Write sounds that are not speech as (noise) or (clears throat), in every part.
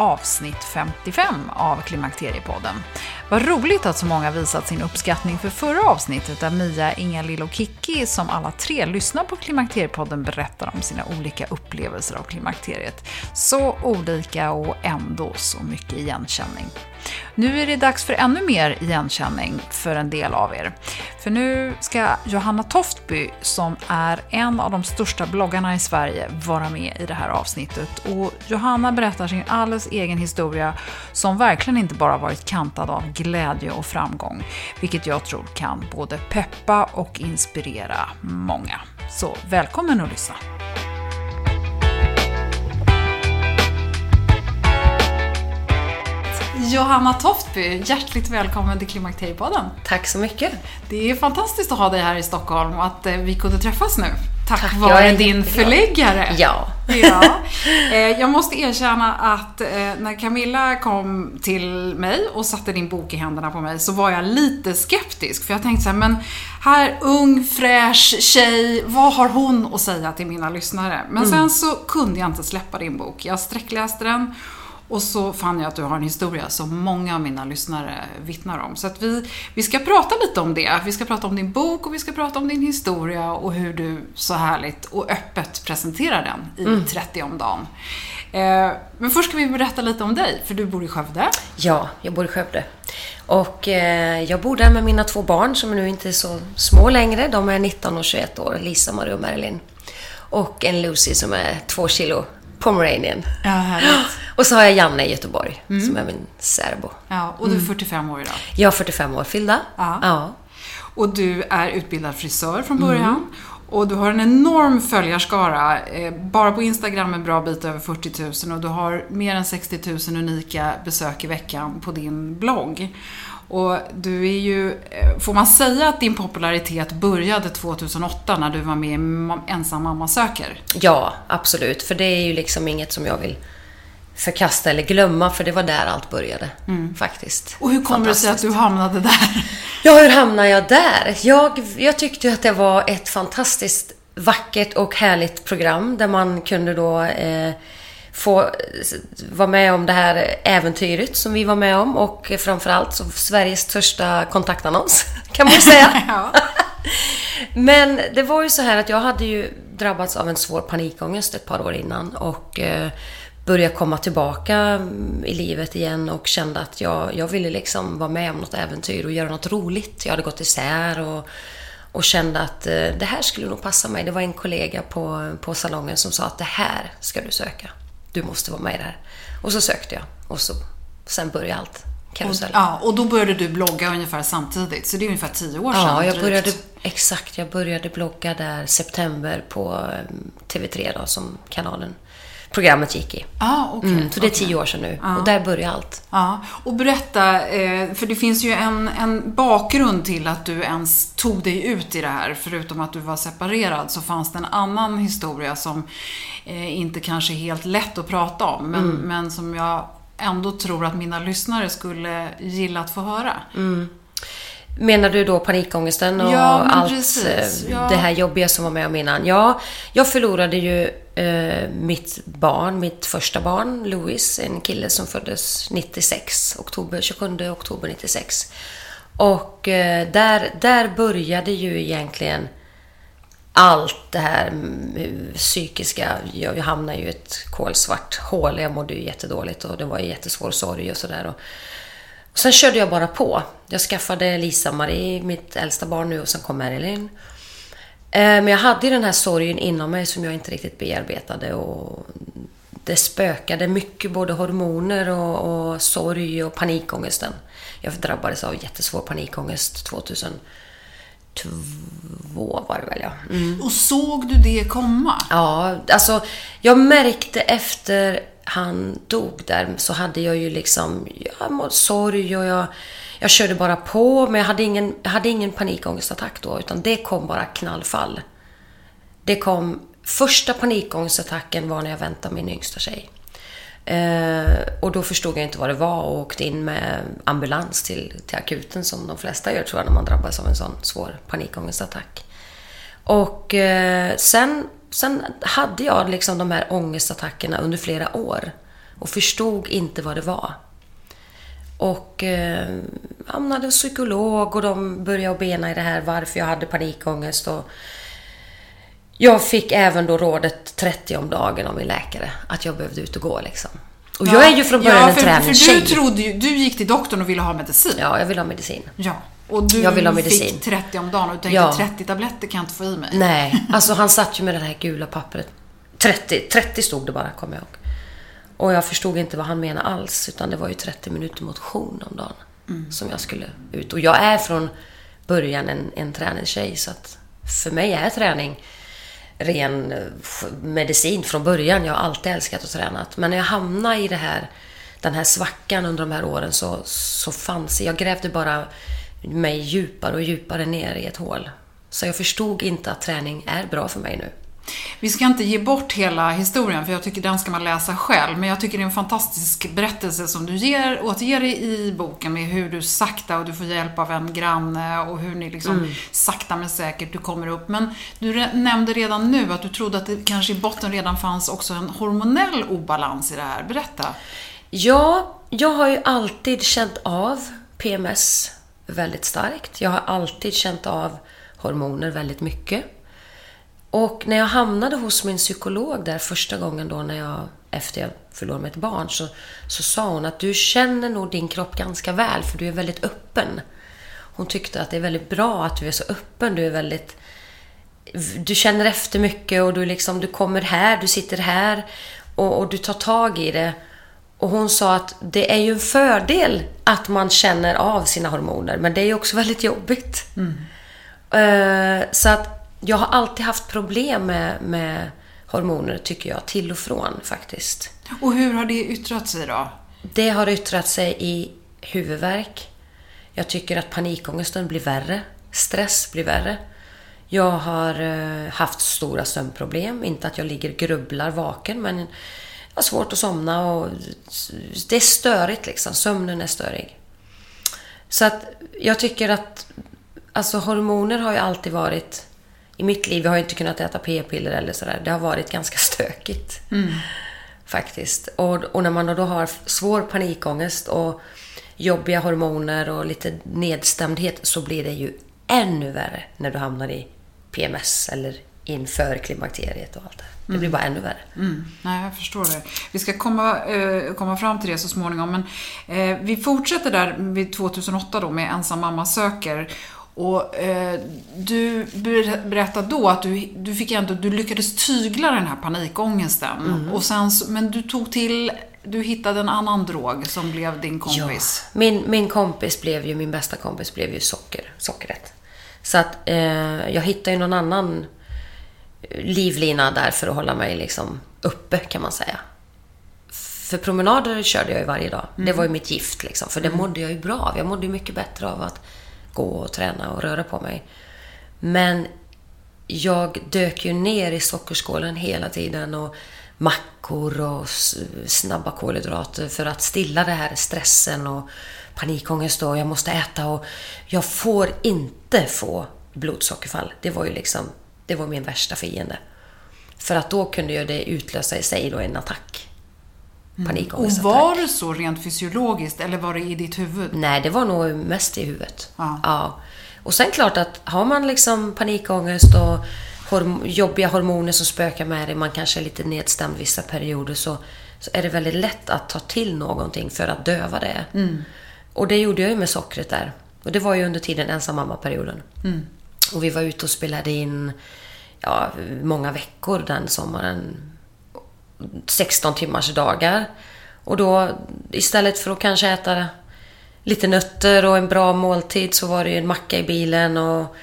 avsnitt 55 av Klimakteriepodden. Vad roligt att så många visat sin uppskattning för förra avsnittet där Mia, Inga-Lill och Kikki, som alla tre lyssnar på Klimakteriepodden, berättar om sina olika upplevelser av klimakteriet. Så olika och ändå så mycket igenkänning. Nu är det dags för ännu mer igenkänning för en del av er. För nu ska Johanna Toftby, som är en av de största bloggarna i Sverige, vara med i det här avsnittet. Och Johanna berättar sin alldeles egen historia som verkligen inte bara varit kantad av glädje och framgång, vilket jag tror kan både peppa och inspirera många. Så välkommen att lyssna! Johanna Toftby, hjärtligt välkommen till Klimakteriepodden. Tack så mycket. Det är fantastiskt att ha dig här i Stockholm och att eh, vi kunde träffas nu. Tack, Tack, jag vare din förläggare. Ja. ja. Eh, Jag måste erkänna att eh, när Camilla kom till mig och satte din bok i händerna på mig så var jag lite skeptisk. För jag tänkte så här, men här, ung, fräsch tjej, vad har hon att säga till mina lyssnare? Men Mm. sen så kunde jag inte släppa din bok. Jag sträckläste den och så fann jag att du har en historia som många av mina lyssnare vittnar om. Så att vi, vi ska prata lite om det. Vi ska prata om din bok och vi ska prata om din historia och hur du så härligt och öppet presenterar den i 30 om dagen. Eh, men först ska vi berätta lite om dig, för du bor i Skövde. Ja, jag bor i Skövde. Och eh, jag bor där med mina två barn som nu inte är så små längre. De är 19 och 21 år, Lisa, Marie och Marilyn. Och en Lucy som är två kilo pomeranian. Ja, härligt. (gasps) Och så har jag Janne i Göteborg, som är min särbo. Ja, och du är 45 år idag. Jag är 45 år fyllda. Ja. ja. Och du är utbildad frisör från början. Och du har en enorm följarskara. Eh, bara på Instagram en bra bit över 40 000 och du har mer än 60 000 unika besök i veckan på din blogg. Och du är ju, eh, får man säga att din popularitet började 2008 när du var med i Ensam mamma söker? Ja, absolut. För det är ju liksom inget som jag vill förkasta eller glömma, för det var där allt började. Faktiskt. Och hur kommer det sig att du hamnade där? Ja, hur hamnade jag där? Jag, jag tyckte att det var ett fantastiskt vackert och härligt program där man kunde då eh, få eh, vara med om det här äventyret som vi var med om och framförallt så Sveriges största kontaktannons, (laughs) kan man ju säga. (laughs) Ja. (laughs) Men det var ju så här att jag hade ju drabbats av en svår panikångest ett par år innan och eh, började komma tillbaka mm, i livet igen och kände att jag, jag ville liksom vara med om något äventyr och göra något roligt. Jag hade gått isär och, och kände att eh, det här skulle nog passa mig. Det var en kollega på, på salongen som sa att det här ska du söka. Du måste vara med i det här. Och så sökte jag och så, sen började allt. Och, Karusell. ja, och då började du blogga ungefär samtidigt, så det är ungefär 10 år sedan. Ja, jag drygt. började, exakt. Jag började blogga där september på eh, TV3 då, som kanalen programmet gick i. Ah, okay, mm, så det är okay. tio år sedan nu. Ah. Och där började allt. Ja, och berätta, eh, för det finns ju en, en bakgrund till att du ens tog dig ut i det här. Förutom att du var separerad så fanns det en annan historia som eh, inte kanske är helt lätt att prata om. Men, mm. men som jag ändå tror att mina lyssnare skulle gilla att få höra. Mm. Menar du då panikångesten och ja, allt precis. Eh, ja. det här jobbiga som var med om innan? Ja, jag förlorade ju eh, mitt barn, mitt första barn, Louis, en kille som föddes 96, oktober, 27 oktober 96. Och eh, där, där började ju egentligen allt det här mm, psykiska. Jag, jag hamnade ju i ett kolsvart hål. Jag mådde ju jättedåligt och det var jättesvår sorg och sådär. Sen körde jag bara på. Jag skaffade Lisa-Marie, mitt äldsta barn nu, och sen kom Marilyn. Eh, men jag hade ju den här sorgen inom mig som jag inte riktigt bearbetade och det spökade mycket, både hormoner och, och sorg och panikångesten. Jag drabbades av jättesvår panikångest 2002 var det väl, ja. Mm. Och såg du det komma? Ja, alltså jag märkte efter han dog där så hade jag ju liksom, jag mådde sorg och jag, jag körde bara på. Men jag hade ingen, jag hade ingen panikångestattack då, utan det kom bara knallfall. Det kom, första panikångestattacken var när jag väntade min yngsta tjej. Eh, och då förstod jag inte vad det var och åkte in med ambulans till, till akuten som de flesta gör tror jag när man drabbas av en sån svår panikångestattack. Och eh, sen sen hade jag liksom de här ångestattackerna under flera år och förstod inte vad det var. Och eh, hamnade hos psykolog och de började bena i det här varför jag hade panikångest. Och jag fick även då rådet 30 om dagen av min läkare att jag behövde ut och gå liksom. Och jag är ju från början ja, för, en träningstjej. För du trodde ju, du gick till doktorn och ville ha medicin. Ja, jag ville ha medicin. Ja. Och du jag vill ha medicin. fick 30 om dagen och tänkte ja. 30 tabletter kan jag inte få i mig. Nej, (laughs) alltså han satt ju med det här gula pappret. 30, 30 stod det bara, kommer jag ihåg. Och jag förstod inte vad han menade alls, utan det var ju 30 minuter motion om dagen mm. som jag skulle ut. Och jag är från början en, en träningstjej, så att för mig är träning ren eh, medicin från början. Jag har alltid älskat att träna. Men när jag hamnade i det här, den här svackan under de här åren så, så fanns jag grävde bara mig djupare och djupare ner i ett hål. Så jag förstod inte att träning är bra för mig nu. Vi ska inte ge bort hela historien, för jag tycker den ska man läsa själv. Men jag tycker det är en fantastisk berättelse som du ger, återger i boken med hur du sakta, och du får hjälp av en granne och hur ni liksom mm. sakta men säkert du kommer upp. Men du nämnde redan nu att du trodde att det kanske i botten redan fanns också en hormonell obalans i det här. Berätta. Ja, jag har ju alltid känt av PMS väldigt starkt. Jag har alltid känt av hormoner väldigt mycket. Och när jag hamnade hos min psykolog där första gången då när jag, efter jag förlorade mitt barn, så, så sa hon att du känner nog din kropp ganska väl för du är väldigt öppen. Hon tyckte att det är väldigt bra att du är så öppen. Du är väldigt... Du känner efter mycket och du liksom, du kommer här, du sitter här och, och du tar tag i det. Och hon sa att det är ju en fördel att man känner av sina hormoner, men det är ju också (laughs) väldigt jobbigt. Mm. Så att jag har alltid haft problem med, med hormoner, tycker jag, till och från faktiskt. Och hur har det yttrat sig då? Det har yttrat sig i huvudvärk. Jag tycker att panikångesten blir värre. Stress blir värre. Jag har uh, haft stora sömnproblem. Inte att jag ligger och grubblar vaken, men har svårt att somna och det är störigt liksom. Sömnen är störig. Så att jag tycker att alltså hormoner har ju alltid varit i mitt liv, jag har inte kunnat äta p-piller eller sådär. Det har varit ganska (laughs) stökigt. Mm. Faktiskt. Och, och, när man då har svår panikångest och jobbiga hormoner och lite nedstämdhet så blir det ju ännu värre när du hamnar i PMS eller inför klimakteriet och allt det Det blir mm. bara ännu värre. Mm. Nej, jag förstår det. Vi ska komma, eh, komma fram till det så småningom. Men eh, vi fortsätter där vid 2008 då med Ensam mamma söker. Och eh, du berättade då att du, du fick ändå, du lyckades tygla den här panikångesten. Mm. Och sen, men du tog till du hittade en annan drog som blev din kompis. Ja, min, min kompis blev ju, min bästa kompis blev ju socker, sockret. Så att eh, jag hittade ju någon annan livlina där för att hålla mig liksom uppe kan man säga. För promenader körde jag ju varje dag. Det var ju mitt gift liksom. För det mådde jag ju bra av. Jag mådde ju mycket bättre av att gå och träna och röra på mig. Men jag dök ju ner i sockerskålen hela tiden och mackor och snabba kolhydrater för att stilla det här stressen och panikångest och jag måste äta och jag får inte få blodsockerfall. Det var ju liksom, det var min värsta fiende. För att då kunde ju det utlösa i sig då en attack. Och Panikångestattack. var det så rent fysiologiskt eller var det i ditt huvud? Nej, det var nog mest i huvudet. Ja. Och sen klart att har man liksom panikångest och horm- jobbiga hormoner som spökar med dig, man kanske är lite nedstämd vissa perioder, så, så är det väldigt lätt att ta till någonting för att döva det. Och det gjorde jag ju med sockret där. Och det var ju under tiden ensam mamma-perioden. Och vi var ute och spelade in ja, många veckor den sommaren. 16 timmars dagar. Och då istället för att kanske äta lite nötter och en bra måltid så var det ju en macka i bilen och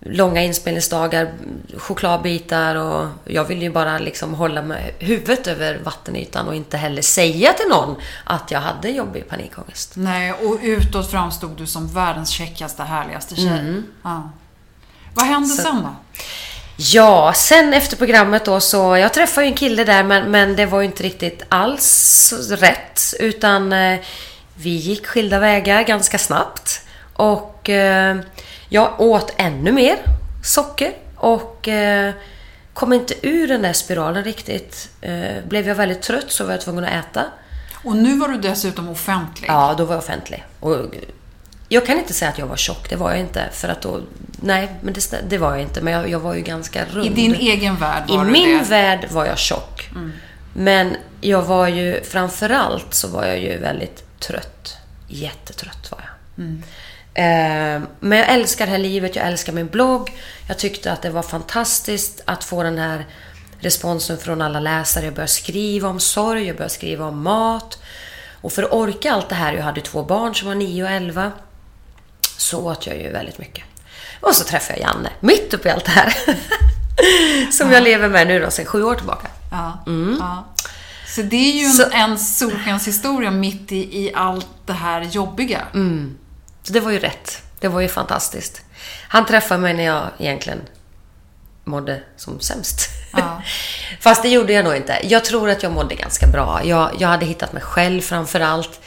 långa inspelningsdagar, chokladbitar och jag ville ju bara liksom hålla med huvudet över vattenytan och inte heller säga till någon att jag hade jobbig panikångest. Nej, och utåt framstod du som världens käckaste, härligaste tjej. Ja. Vad hände sen då? Ja, sen efter programmet då så, jag träffade ju en kille där men, men det var ju inte riktigt alls rätt utan eh, vi gick skilda vägar ganska snabbt och eh, jag åt ännu mer socker och eh, kom inte ur den där spiralen riktigt. Eh, blev jag väldigt trött så var jag tvungen att äta. Och nu var du dessutom offentlig. Ja, då var jag offentlig. Och jag kan inte säga att jag var tjock, det var jag inte. För att då, nej, men det, det var jag inte. Men jag, jag var ju ganska rund. I din egen värld I var du min det. värld var jag tjock. Men jag var ju, framförallt så var jag ju väldigt trött. Jättetrött var jag. Eh, men jag älskar det här livet, jag älskar min blogg. Jag tyckte att det var fantastiskt att få den här responsen från alla läsare. Jag började skriva om sorg, jag började skriva om mat. Och för att orka allt det här, jag hade två barn som var 9 och 11, så åt jag ju väldigt mycket. Och så träffade jag Janne, mitt uppe i allt det här. (laughs) som jag lever med nu då, sedan sju år tillbaka. Ja, ja. Så det är ju en, Så- en solskenshistoria mitt i, i allt det här jobbiga. Så det var ju rätt. Det var ju fantastiskt. Han träffade mig när jag egentligen mådde som sämst. Ja. (laughs) Fast det gjorde jag nog inte. Jag tror att jag mådde ganska bra. Jag, jag hade hittat mig själv framför allt.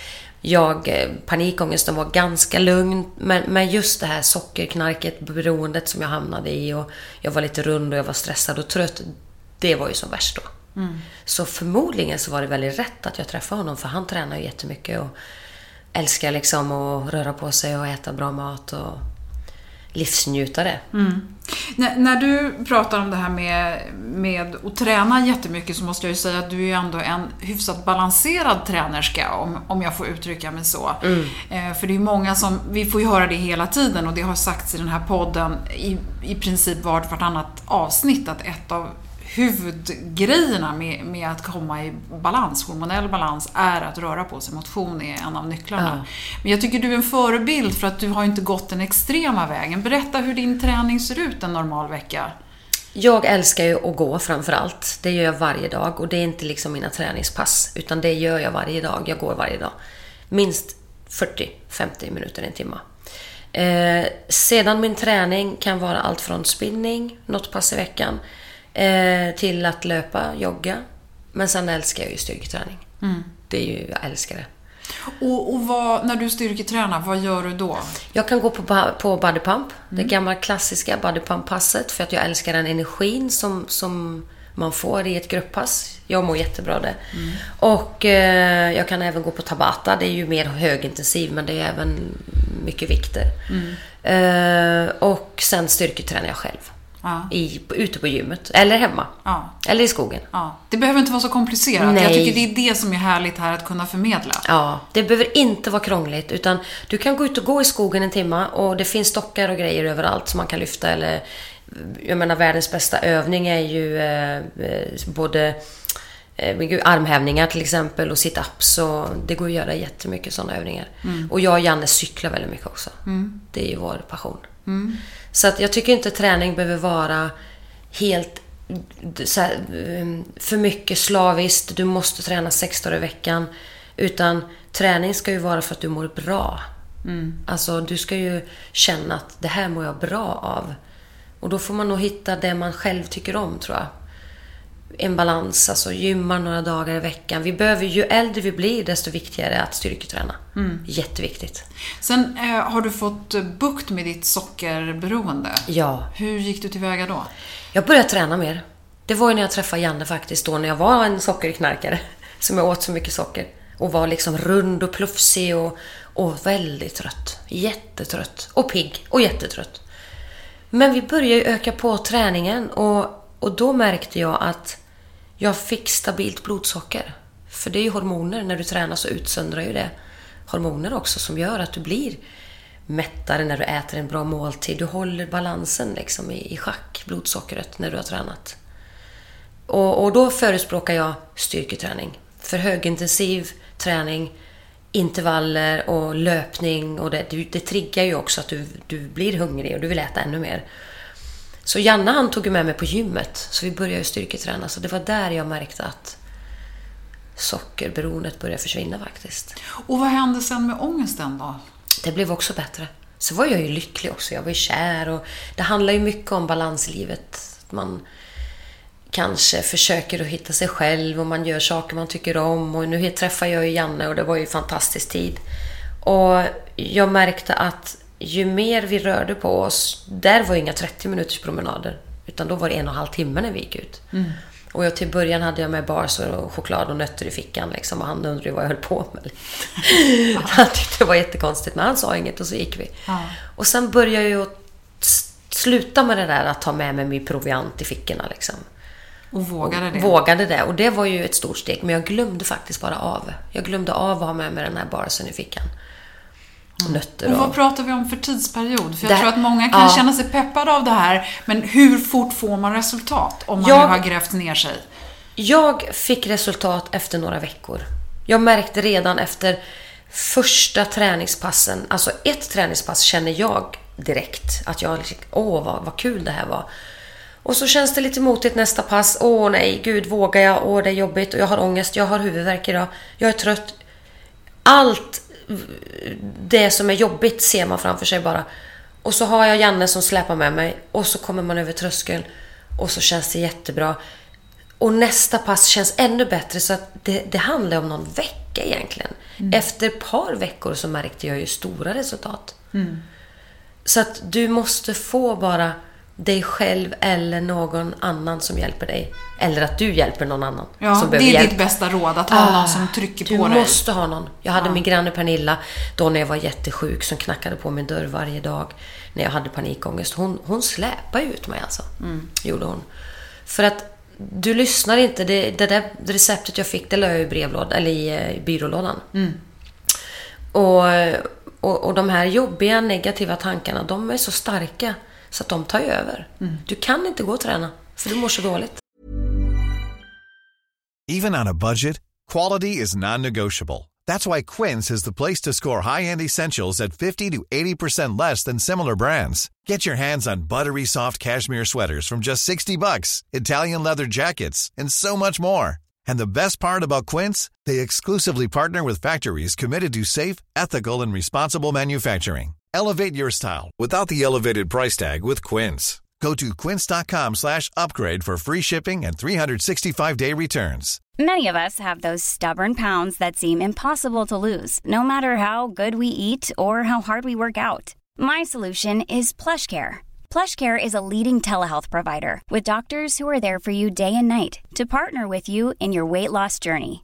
Jag, eh, panikångesten var ganska lugn. Men, men just det här sockerknarket, beroendet som jag hamnade i och jag var lite rund och jag var stressad och trött. Det var ju som värst då. Så förmodligen så var det väldigt rätt att jag träffade honom för han tränar ju jättemycket och älskar liksom att röra på sig och äta bra mat och livsnjutare. När, när du pratar om det här med, med att träna jättemycket så måste jag ju säga att du är ändå en hyfsat balanserad tränerska, om, om jag får uttrycka mig så. Eh, för det är många som, vi får ju höra det hela tiden och det har sagts i den här podden i, i princip vart vartannat avsnitt att ett av huvudgrejerna med, med att komma i balans, hormonell balans, är att röra på sig. Motion är en av nycklarna. Men jag tycker du är en förebild för att du har inte gått den extrema vägen. Berätta hur din träning ser ut en normal vecka. Jag älskar ju att gå framför allt. Det gör jag varje dag och det är inte liksom mina träningspass utan det gör jag varje dag. Jag går varje dag. Minst 40-50 minuter, en timme. Eh, sedan min träning kan vara allt från spinning, något pass i veckan, eh, till att löpa, jogga. Men sen älskar jag ju styrketräning. Det är ju, jag älskar det. Och, och vad, när du styrketränar, vad gör du då? Jag kan gå på, på body pump, det gamla klassiska body pump-passet, för att jag älskar den energin som, som man får i ett grupppass. Jag mår jättebra det. Och eh, jag kan även gå på tabata, det är ju mer högintensiv, men det är även mycket vikter. Eh, och sen styrketränar jag själv. Ja. I, ute på gymmet, eller hemma. Ja. Eller i skogen. Ja, det behöver inte vara så komplicerat. Nej. Jag tycker det är det som är härligt här att kunna förmedla. Ja, det behöver inte vara krångligt utan du kan gå ut och gå i skogen en timme och det finns stockar och grejer överallt som man kan lyfta eller jag menar världens bästa övning är ju eh, eh, både eh, men gud, armhävningar till exempel och sit-ups och det går att göra jättemycket sådana övningar. Och jag och Janne cyklar väldigt mycket också. Det är ju vår passion. Så att jag tycker inte träning behöver vara helt här, um, för mycket slaviskt, du måste träna sex dagar i veckan. Utan träning ska ju vara för att du mår bra. Alltså du ska ju känna att det här mår jag bra av. Och då får man nog hitta det man själv tycker om tror jag. En balans, alltså gymma några dagar i veckan. Vi behöver, ju äldre vi blir desto viktigare att styrketräna. Jätteviktigt. Sen eh, har du fått bukt med ditt sockerberoende. Ja. Hur gick du tillväga då? Jag började träna mer. Det var ju när jag träffade Janne faktiskt då när jag var en sockerknarkare. (laughs) Som jag åt så mycket socker. Och var liksom rund och plufsig och, och väldigt trött. Jättetrött. Och pigg. Och jättetrött. Men vi började ju öka på träningen och, och då märkte jag att jag fick stabilt blodsocker. För det är ju hormoner. När du tränar så utsöndrar ju det hormoner också som gör att du blir mättare när du äter en bra måltid. Du håller balansen liksom i, i schack, blodsockret, när du har tränat. Och, och då förespråkar jag styrketräning. För högintensiv träning, intervaller och löpning. Och det, det, det triggar ju också att du, du blir hungrig och du vill äta ännu mer. Så Janne han tog med mig på gymmet, så vi började ju styrketräna. Så det var där jag märkte att sockerberoendet började försvinna faktiskt. Och vad hände sen med ångesten då? Det blev också bättre. Så var jag ju lycklig också. Jag var ju kär och det handlar ju mycket om balans i livet. Att Man kanske försöker att hitta sig själv och man gör saker man tycker om. Och nu träffade jag ju Janne och det var ju en fantastisk tid. Och jag märkte att ju mer vi rörde på oss, där var inga 30 minuters promenader. Utan då var det en och en halv timme när vi gick ut. Och jag, till början hade jag med bars och choklad och nötter i fickan liksom, och han undrade vad jag höll på med. (laughs) han tyckte det var jättekonstigt, men han sa inget och så gick vi. Och sen började jag sluta med det där att ta med mig min proviant i fickorna. Liksom. Och vågade det? Vågade det. Och det var ju ett stort steg. Men jag glömde faktiskt bara av. Jag glömde av att ha med mig den här barsen i fickan. Och nötter Och och... vad pratar vi om för tidsperiod? För jag Det- tror att många kan ja. känna sig peppade av det här, men hur fort får man resultat om man Jag- nu har grävt ner sig? Jag fick resultat efter några veckor. Jag märkte redan efter första träningspassen, alltså ett träningspass känner jag direkt att jag, liksom, åh vad, vad kul det här var. Och så känns det lite motigt nästa pass. Åh nej, gud vågar jag? Åh det är jobbigt och jag har ångest, jag har huvudvärk idag, jag är trött. Allt det som är jobbigt ser man framför sig bara. Och så har jag Janne som släpar med mig och så kommer man över tröskeln och så känns det jättebra. Och nästa pass känns ännu bättre så att det, det handlar om någon vecka egentligen. Efter ett par veckor så märkte jag ju stora resultat. Så att du måste få bara dig själv eller någon annan som hjälper dig. Eller att du hjälper någon annan Ja, som det är behöver hjälp. ditt bästa råd, att ha någon som trycker Du på dig. måste ha någon. Jag hade min granne Pernilla då när jag var jättesjuk som knackade på min dörr varje dag när jag hade panikångest. Hon, hon släpade ut mig alltså. Mm. Gjorde hon. För att du lyssnar inte. Det, det där receptet jag fick det la jag i brevlådan, eller i eh, byrålådan. Mm. Och, och, och de här jobbiga negativa tankarna, de är så starka så att de tar över. Mm. Du kan inte gå och träna för du mår så dåligt. Even on a budget, quality is non-negotiable. That's why Quince is the place to score high-end essentials at 50 to 80% less than similar brands. Get your hands on buttery soft cashmere sweaters from just 60 bucks, Italian leather jackets, and so much more. And the best part about Quince, they exclusively partner with factories committed to safe, ethical, and responsible manufacturing. Elevate your style without the elevated price tag with Quince. Go to quince.com slash upgrade for free shipping and 365-day returns. Many of us have those stubborn pounds that seem impossible to lose, no matter how good we eat or how hard we work out. My solution is PlushCare. PlushCare is a leading telehealth provider with doctors who are there for you day and night to partner with you in your weight loss journey.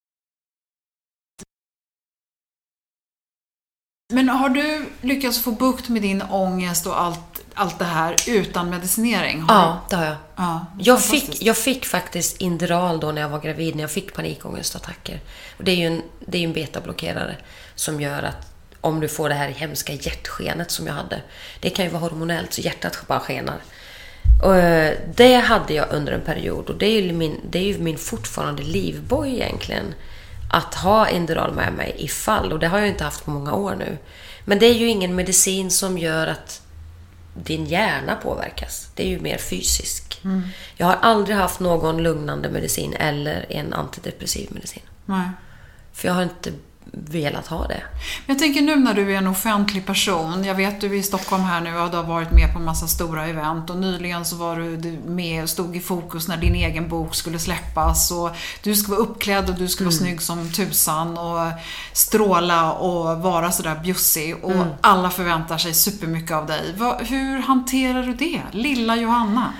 Men har du lyckats få bukt med din ångest och allt, allt det här utan medicinering? Har Ja, det har jag. Ja, Jag fick, jag fick faktiskt Inderal då när jag var gravid, när jag fick panikångestattacker. Och det är ju en, det är en betablockerare som gör att om du får det här hemska hjärtskenet som jag hade. Det kan ju vara hormonellt, så hjärtat bara skenar. Och, eh, det hade jag under en period och det är ju min, det är ju min fortfarande livboj egentligen. Att ha Inderal med mig ifall, och det har jag inte haft på många år nu. Men det är ju ingen medicin som gör att din hjärna påverkas. Det är ju mer fysisk. Jag har aldrig haft någon lugnande medicin eller en antidepressiv medicin. Nej. För jag har inte velat ha det. Jag tänker nu när du är en offentlig person. Jag vet du är i Stockholm här nu och du har varit med på en massa stora event och nyligen så var du med och stod i fokus när din egen bok skulle släppas och du ska vara uppklädd och du ska vara snygg som tusan och stråla och vara sådär bjussig och alla förväntar sig supermycket av dig. Hur hanterar du det? Lilla Johanna?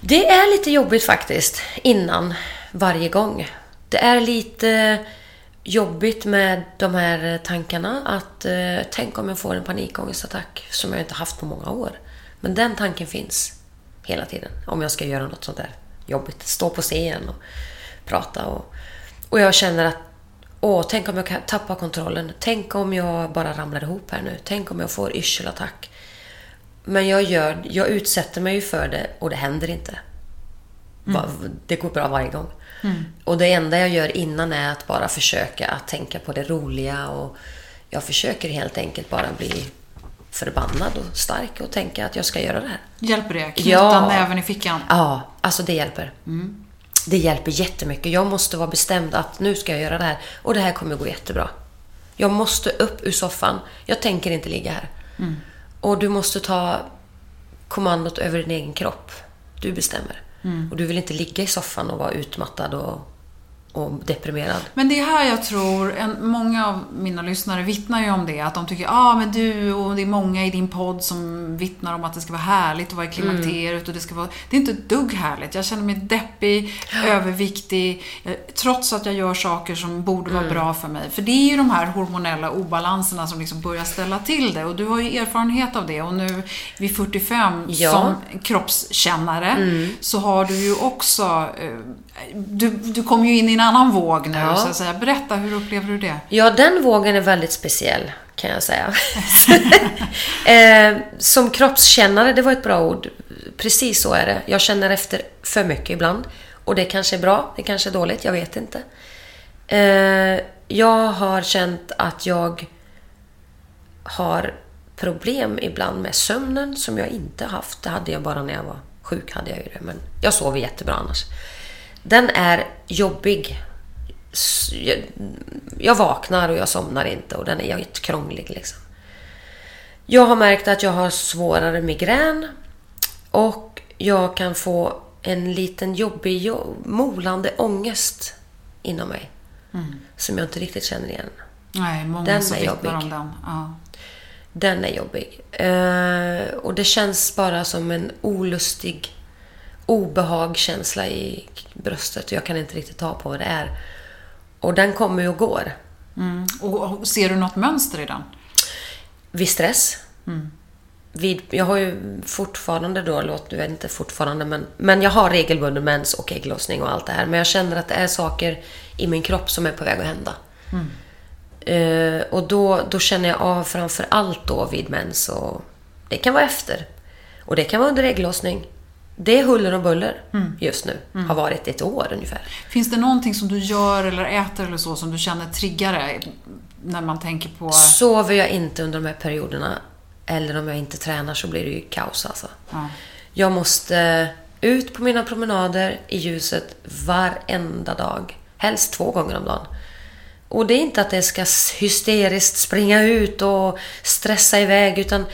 Det är lite jobbigt faktiskt, innan varje gång. Det är lite jobbigt med de här tankarna att eh, tänk om jag får en panikångestattack som jag inte haft på många år. Men den tanken finns hela tiden om jag ska göra något sånt där jobbigt. Stå på scen och prata och, och jag känner att åh, tänk om jag kan tappa kontrollen. Tänk om jag bara ramlar ihop här nu. Tänk om jag får yrselattack. Men jag, gör, jag utsätter mig ju för det och det händer inte. Va- Det går bra varje gång. Och det enda jag gör innan är att bara försöka att tänka på det roliga och jag försöker helt enkelt bara bli förbannad och stark och tänka att jag ska göra det här. Hjälper det? Knyta Ja. näven i fickan? Ja, alltså det hjälper. Det hjälper jättemycket. Jag måste vara bestämd att nu ska jag göra det här och det här kommer gå jättebra. Jag måste upp ur soffan. Jag tänker inte ligga här. Och du måste ta kommandot över din egen kropp. Du bestämmer. Mm. Och du vill inte ligga i soffan och vara utmattad och, och deprimerad. Men det är här jag tror, en, många av mina lyssnare vittnar ju om det, att de tycker, ja ah, men du och det är många i din podd som vittnar om att det ska vara härligt att vara i klimakteriet och det ska vara, det är inte ett dugg härligt. Jag känner mig deppig, överviktig, eh, trots att jag gör saker som borde vara bra för mig. För det är ju de här hormonella obalanserna som liksom börjar ställa till det och du har ju erfarenhet av det och nu vid 45 Ja. som kroppskännare så har du ju också, eh, du, du kommer ju in i en annan våg nu Ja. så att säga. Berätta, hur upplever du det? Ja, den vågen är väldigt speciell, kan jag säga. (laughs) eh, som kroppskännare, det var ett bra ord. Precis så är det. Jag känner efter för mycket ibland. Och det kanske är bra, det kanske är dåligt, jag vet inte. Eh, jag har känt att jag har problem ibland med sömnen som jag inte haft. Det hade jag bara när jag var sjuk. hade jag ju det. Men jag sover jättebra annars. Den är jobbig. Jag, vaknar och jag somnar inte och den är jättekrånglig liksom. Jag har märkt att jag har svårare migrän och jag kan få en liten jobbig, jo- molande ångest inom mig. Som jag inte riktigt känner igen. Nej, många Den som är jobbig. om den. Ja. Den är jobbig. Eh, och det känns bara som en olustig obehagskänsla i bröstet. Jag kan inte riktigt ta på vad det är. Och den kommer ju och går. Mm. Och, ser du något mönster i den? Vid stress. vid, jag har ju fortfarande då, låt nu inte fortfarande, men, men jag har regelbunden mens och ägglossning och allt det här. Men jag känner att det är saker i min kropp som är på väg att hända. Eh, och då, då känner jag av framför allt då vid mens och det kan vara efter. Och det kan vara under ägglossning. Det är huller och buller just nu. Har varit ett år ungefär. Finns det någonting som du gör eller äter eller så som du känner triggar dig när man tänker på... Sover jag inte under de här perioderna eller om jag inte tränar så blir det ju kaos alltså. Ja. Jag måste ut på mina promenader i ljuset varenda dag. Helst två gånger om dagen. Och det är inte att det ska hysteriskt springa ut och stressa iväg utan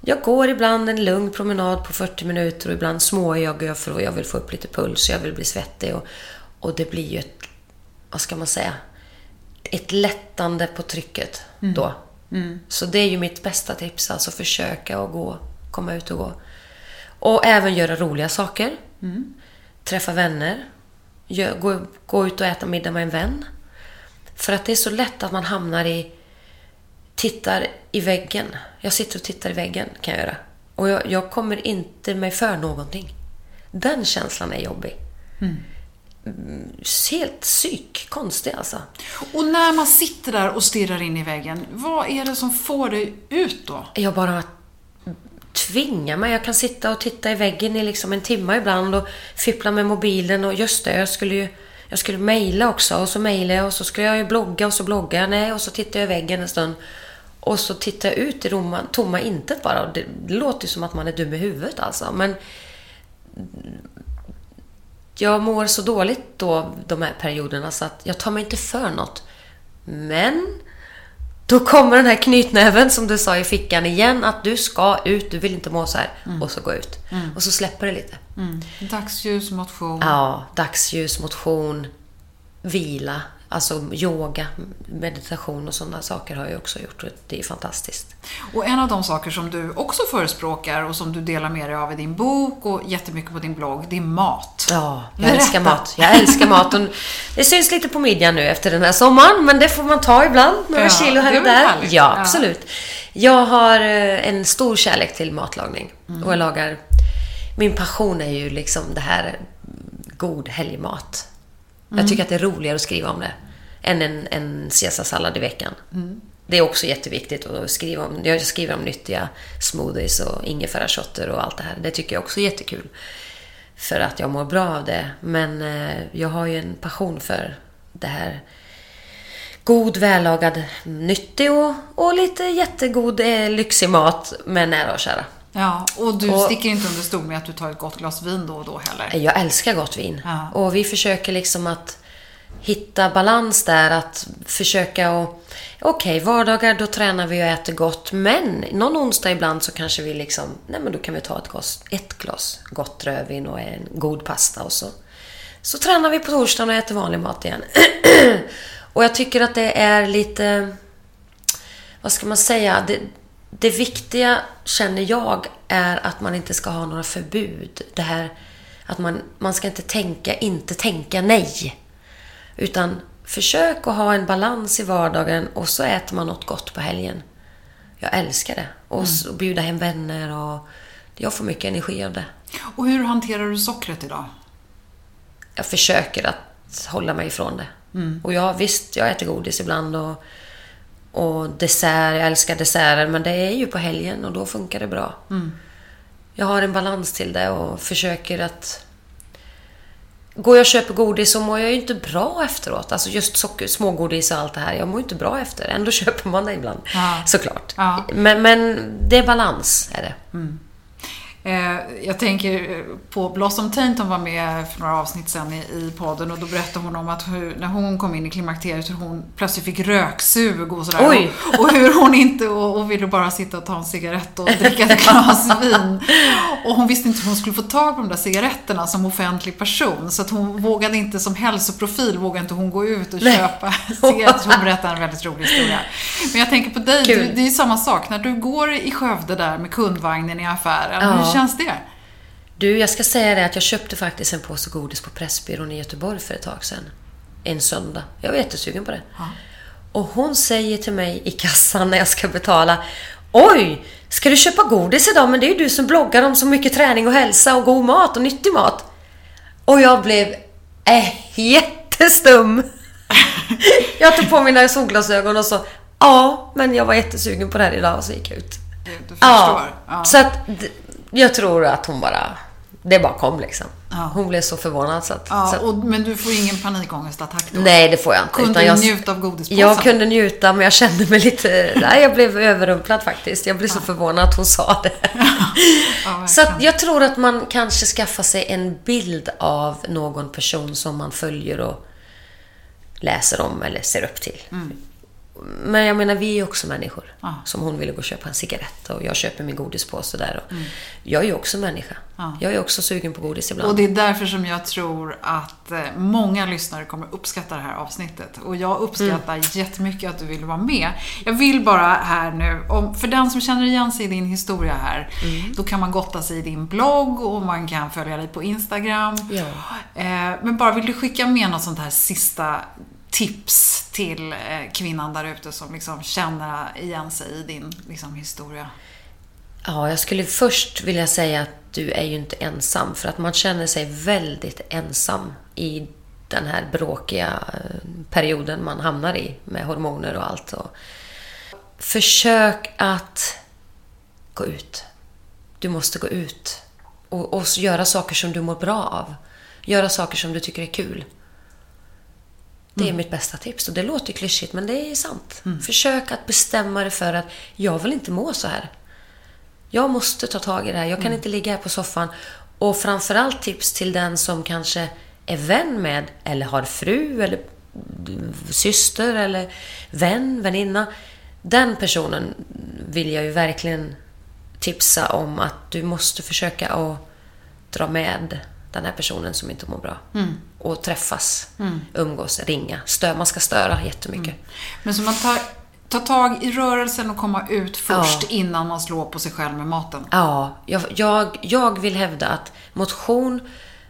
jag går ibland en lugn promenad på 40 minuter och ibland småjoggar jag för att jag vill få upp lite puls och jag vill bli svettig. Och, och det blir ju ett, vad ska man säga, ett lättande på trycket då. Så det är ju mitt bästa tips, alltså försöka att gå, komma ut och gå. Och även göra roliga saker. Träffa vänner. Gå, gå ut och äta middag med en vän. För att det är så lätt att man hamnar i... Tittar i väggen. Jag sitter och tittar i väggen, kan jag göra. Och jag, jag kommer inte mig för någonting. Den känslan är jobbig. Mm, Helt psyk. Konstig alltså. Och när man sitter där och stirrar in i väggen, vad är det som får dig ut då? Jag bara tvingar mig. Jag kan sitta och titta i väggen i liksom en timme ibland och fippla med mobilen och just det, jag skulle ju jag skulle mejla också och så mejlar jag och så skulle jag ju blogga och så bloggar jag. Nej, och så tittar jag i väggen en stund. Och så tittar jag ut i tomma, tomma intet bara. Och det, det låter ju som att man är dum i huvudet alltså. Men jag mår så dåligt då de här perioderna så att jag tar mig inte för något. Men då kommer den här knytnäven som du sa i fickan igen. Att du ska ut, du vill inte må så här. Och så gå ut. Och så släpper det lite. Dagsljus, motion. Ja, dagsljus, motion, vila, alltså yoga, meditation och sådana saker har jag också gjort och det är fantastiskt. Och en av de saker som du också förespråkar och som du delar med dig av i din bok och jättemycket på din blogg, det är mat. Ja, jag Berätta. älskar mat. Jag älskar mat. Och det syns lite på midjan nu efter den här sommaren, men det får man ta ibland. Några Ja, kilo här och där. härligt. Ja, Ja. absolut. Jag har eh, en stor kärlek till matlagning. Mm. Och jag lagar... Min passion är ju liksom det här god helgmat. Mm. Jag tycker att det är roligare att skriva om det än en, en caesarsallad i veckan. Mm. Det är också jätteviktigt att skriva om. Jag skriver om nyttiga smoothies och ingefärashotter och allt det här. Det tycker jag också är jättekul. För att jag mår bra av det. Men eh, jag har ju en passion för det här god, vällagad, nyttig och, och lite jättegod, eh, lyxig mat med nära och kära. Ja, och du Och- sticker inte under stol med att du tar ett gott glas vin då och då heller. Jag älskar gott vin. Ja. Och vi försöker liksom att hitta balans där. Att försöka och... Okej, vardagar då tränar vi och äter gott. Men någon onsdag ibland så kanske vi liksom... Nej men då kan vi ta ett glas, ett glas gott rödvin och en god pasta och så. Så tränar vi på torsdagen och äter vanlig mat igen. (clears throat) och jag tycker att det är lite... Vad ska man säga? Det, det viktiga, känner jag, är att man inte ska ha några förbud. Det här att man, man ska inte tänka, inte tänka nej. Utan försök att ha en balans i vardagen och så äter man något gott på helgen. Jag älskar det. Och så bjuda hem vänner och jag får mycket energi av det. Och hur hanterar du sockret idag? Jag försöker att hålla mig ifrån det. Och jag, visst, jag äter godis ibland och, och dessert. Jag älskar desserter, men det är ju på helgen och då funkar det bra. Jag har en balans till det och försöker att... Går jag och köper godis så mår jag ju inte bra efteråt. Alltså just socker, smågodis och allt det här. Jag mår inte bra efter. Ändå (laughs) köper man det ibland. Ja. Såklart. Ja. Men, men det är balans, är det. Eh, jag tänker eh, på Blossom Tainton var med för några avsnitt sen i, podden och då berättade hon om att hur, när hon kom in i klimakteriet hur hon plötsligt fick röksug och sådär. Oj. Och, och hur hon inte och, och ville bara sitta och ta en cigarett och dricka ett glas (laughs) vin. Och hon visste inte hur hon skulle få tag på de där cigaretterna som offentlig person. Så att hon vågade inte, som hälsoprofil, vågade inte hon gå ut och Nej. köpa cigaretter. Hon berättade en väldigt rolig historia. Men jag tänker på dig, du, det är ju samma sak. När du går i Skövde där med kundvagnen i affären, Ja. Hur känns det? Du, jag ska säga det att jag köpte faktiskt en påse godis på Pressbyrån i Göteborg för ett tag sedan. En söndag. Jag var jättesugen på det. Och hon säger till mig i kassan när jag ska betala Oj! Ska du köpa godis idag? Men det är ju du som bloggar om så mycket träning och hälsa och god mat och nyttig mat. Och jag blev äh, jättestum. (laughs) jag tog på mina solglasögon och så Ja, men jag var jättesugen på det här idag och så gick jag ut. Du, förstår. Ja, Ja. så att jag tror att hon bara... Det bara kom liksom. Ja. Hon blev så förvånad så att... Ja, så att och, men du får ingen panikångestattack då? nej, det får jag inte. Kunde du jag, njuta av godispåsen? Jag kunde njuta, men jag kände mig lite... Nej, jag blev överrumplad faktiskt. Jag blev så förvånad att hon sa det. (laughs) Ja, (laughs) så att jag tror att man kanske skaffar sig en bild av någon person som man följer och läser om eller ser upp till. Mm. Men jag menar, vi är också människor. Ja. Som hon ville gå och köpa en cigarett och jag köper min godispåse där. Och Jag är ju också människa. Mm. Ja. Jag är också sugen på godis ibland. Och det är därför som jag tror att eh, många lyssnare kommer uppskatta det här avsnittet. Och jag uppskattar Mm. jättemycket att du vill vara med. Jag vill bara här nu, om, för den som känner igen sig i din historia här, Mm. då kan man gotta sig i din blogg och man kan följa dig på Instagram. Ja. Eh, men bara, vill du skicka med något sånt här sista tips till eh, kvinnan där ute som liksom känner igen sig i din liksom, historia? Ja, jag skulle först vilja säga att du är ju inte ensam. För att man känner sig väldigt ensam i den här bråkiga eh, perioden man hamnar i med hormoner och allt. Och försök att gå ut. Du måste gå ut och, och göra saker som du mår bra av. Göra saker som du tycker är kul. Det är mitt bästa tips. Och det låter klyschigt, men det är sant. Försök att bestämma dig för att jag vill inte må så här. Jag måste ta tag i det här. Jag kan inte ligga här på soffan. Och framförallt tips till den som kanske är vän med, eller har fru, eller syster, eller vän, väninna. Den personen vill jag ju verkligen tipsa om att du måste försöka att dra med den här personen som inte mår bra. Och träffas, umgås, ringa. Stö, man ska störa jättemycket. Men så man tar, tar tag i rörelsen och komma ut först Ja. innan man slår på sig själv med maten. Ja, jag, jag, jag vill hävda att motion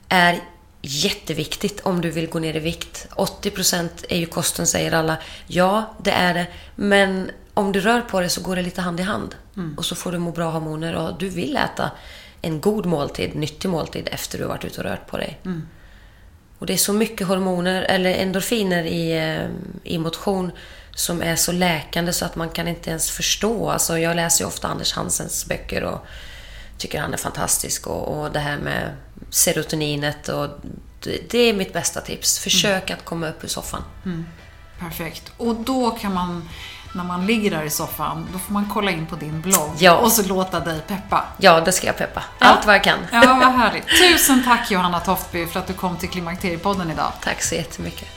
är jätteviktigt om du vill gå ner i vikt. 80% är ju kosten, säger alla. Ja, det är det. Men om du rör på dig så går det lite hand i hand. Och så får du må bra hormoner och du vill äta en god måltid, nyttig måltid efter du har varit ute och rört på dig. Och det är så mycket hormoner, eller endorfiner i, eh, i motion som är så läkande så att man kan inte ens förstå. Alltså jag läser ju ofta Anders Hansens böcker och tycker han är fantastisk. Och, och det här med serotoninet och det, det är mitt bästa tips. Försök att komma upp ur soffan. Perfekt. Och då kan man, när man ligger där i soffan, då får man kolla in på din blogg Ja. och så låta dig peppa. Ja, det ska jag peppa. Allt vad jag kan. Ja, vad härligt. Tusen tack Johanna Toftby för att du kom till Klimakteriepodden idag. Tack så jättemycket.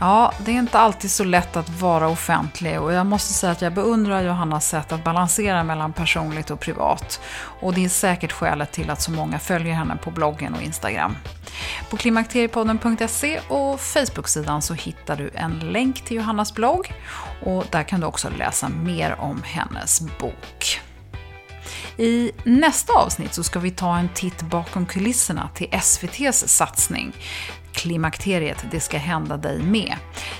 Ja, det är inte alltid så lätt att vara offentlig och jag måste säga att jag beundrar Johannas sätt att balansera mellan personligt och privat. Och det är säkert skälet till att så många följer henne på bloggen och Instagram. På klimakteriepodden.se och Facebook-sidan så hittar du en länk till Johannas blogg och där kan du också läsa mer om hennes bok. I nästa avsnitt så ska vi ta en titt bakom kulisserna till SVTs satsning Klimakteriet, det ska hända dig med.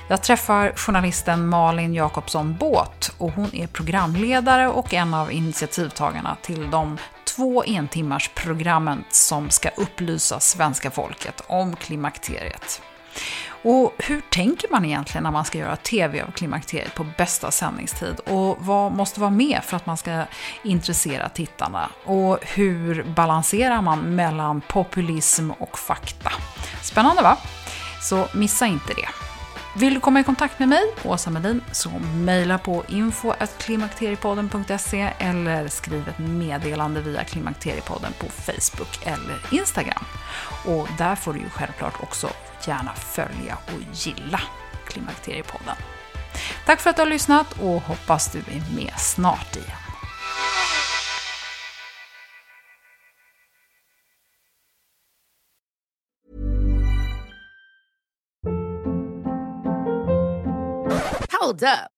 Jag träffar journalisten Malin Jakobsson Båt och hon är programledare och en av initiativtagarna till de två entimmarsprogrammen som ska upplysa svenska folket om klimakteriet. Och hur tänker man egentligen när man ska göra TV av klimakteriet på bästa sändningstid? Och vad måste vara med för att man ska intressera tittarna? Och hur balanserar man mellan populism och fakta? Spännande va? Så missa inte det. Vill du komma i kontakt med mig, Åsa Melin, så mejla på info.klimakteriepodden.se eller skriv ett meddelande via Klimakteriepodden på Facebook eller Instagram. Och där får du ju självklart också gärna följa och gilla Klimakteriepodden. Tack för att du har lyssnat och hoppas du är med snart igen. Hold up.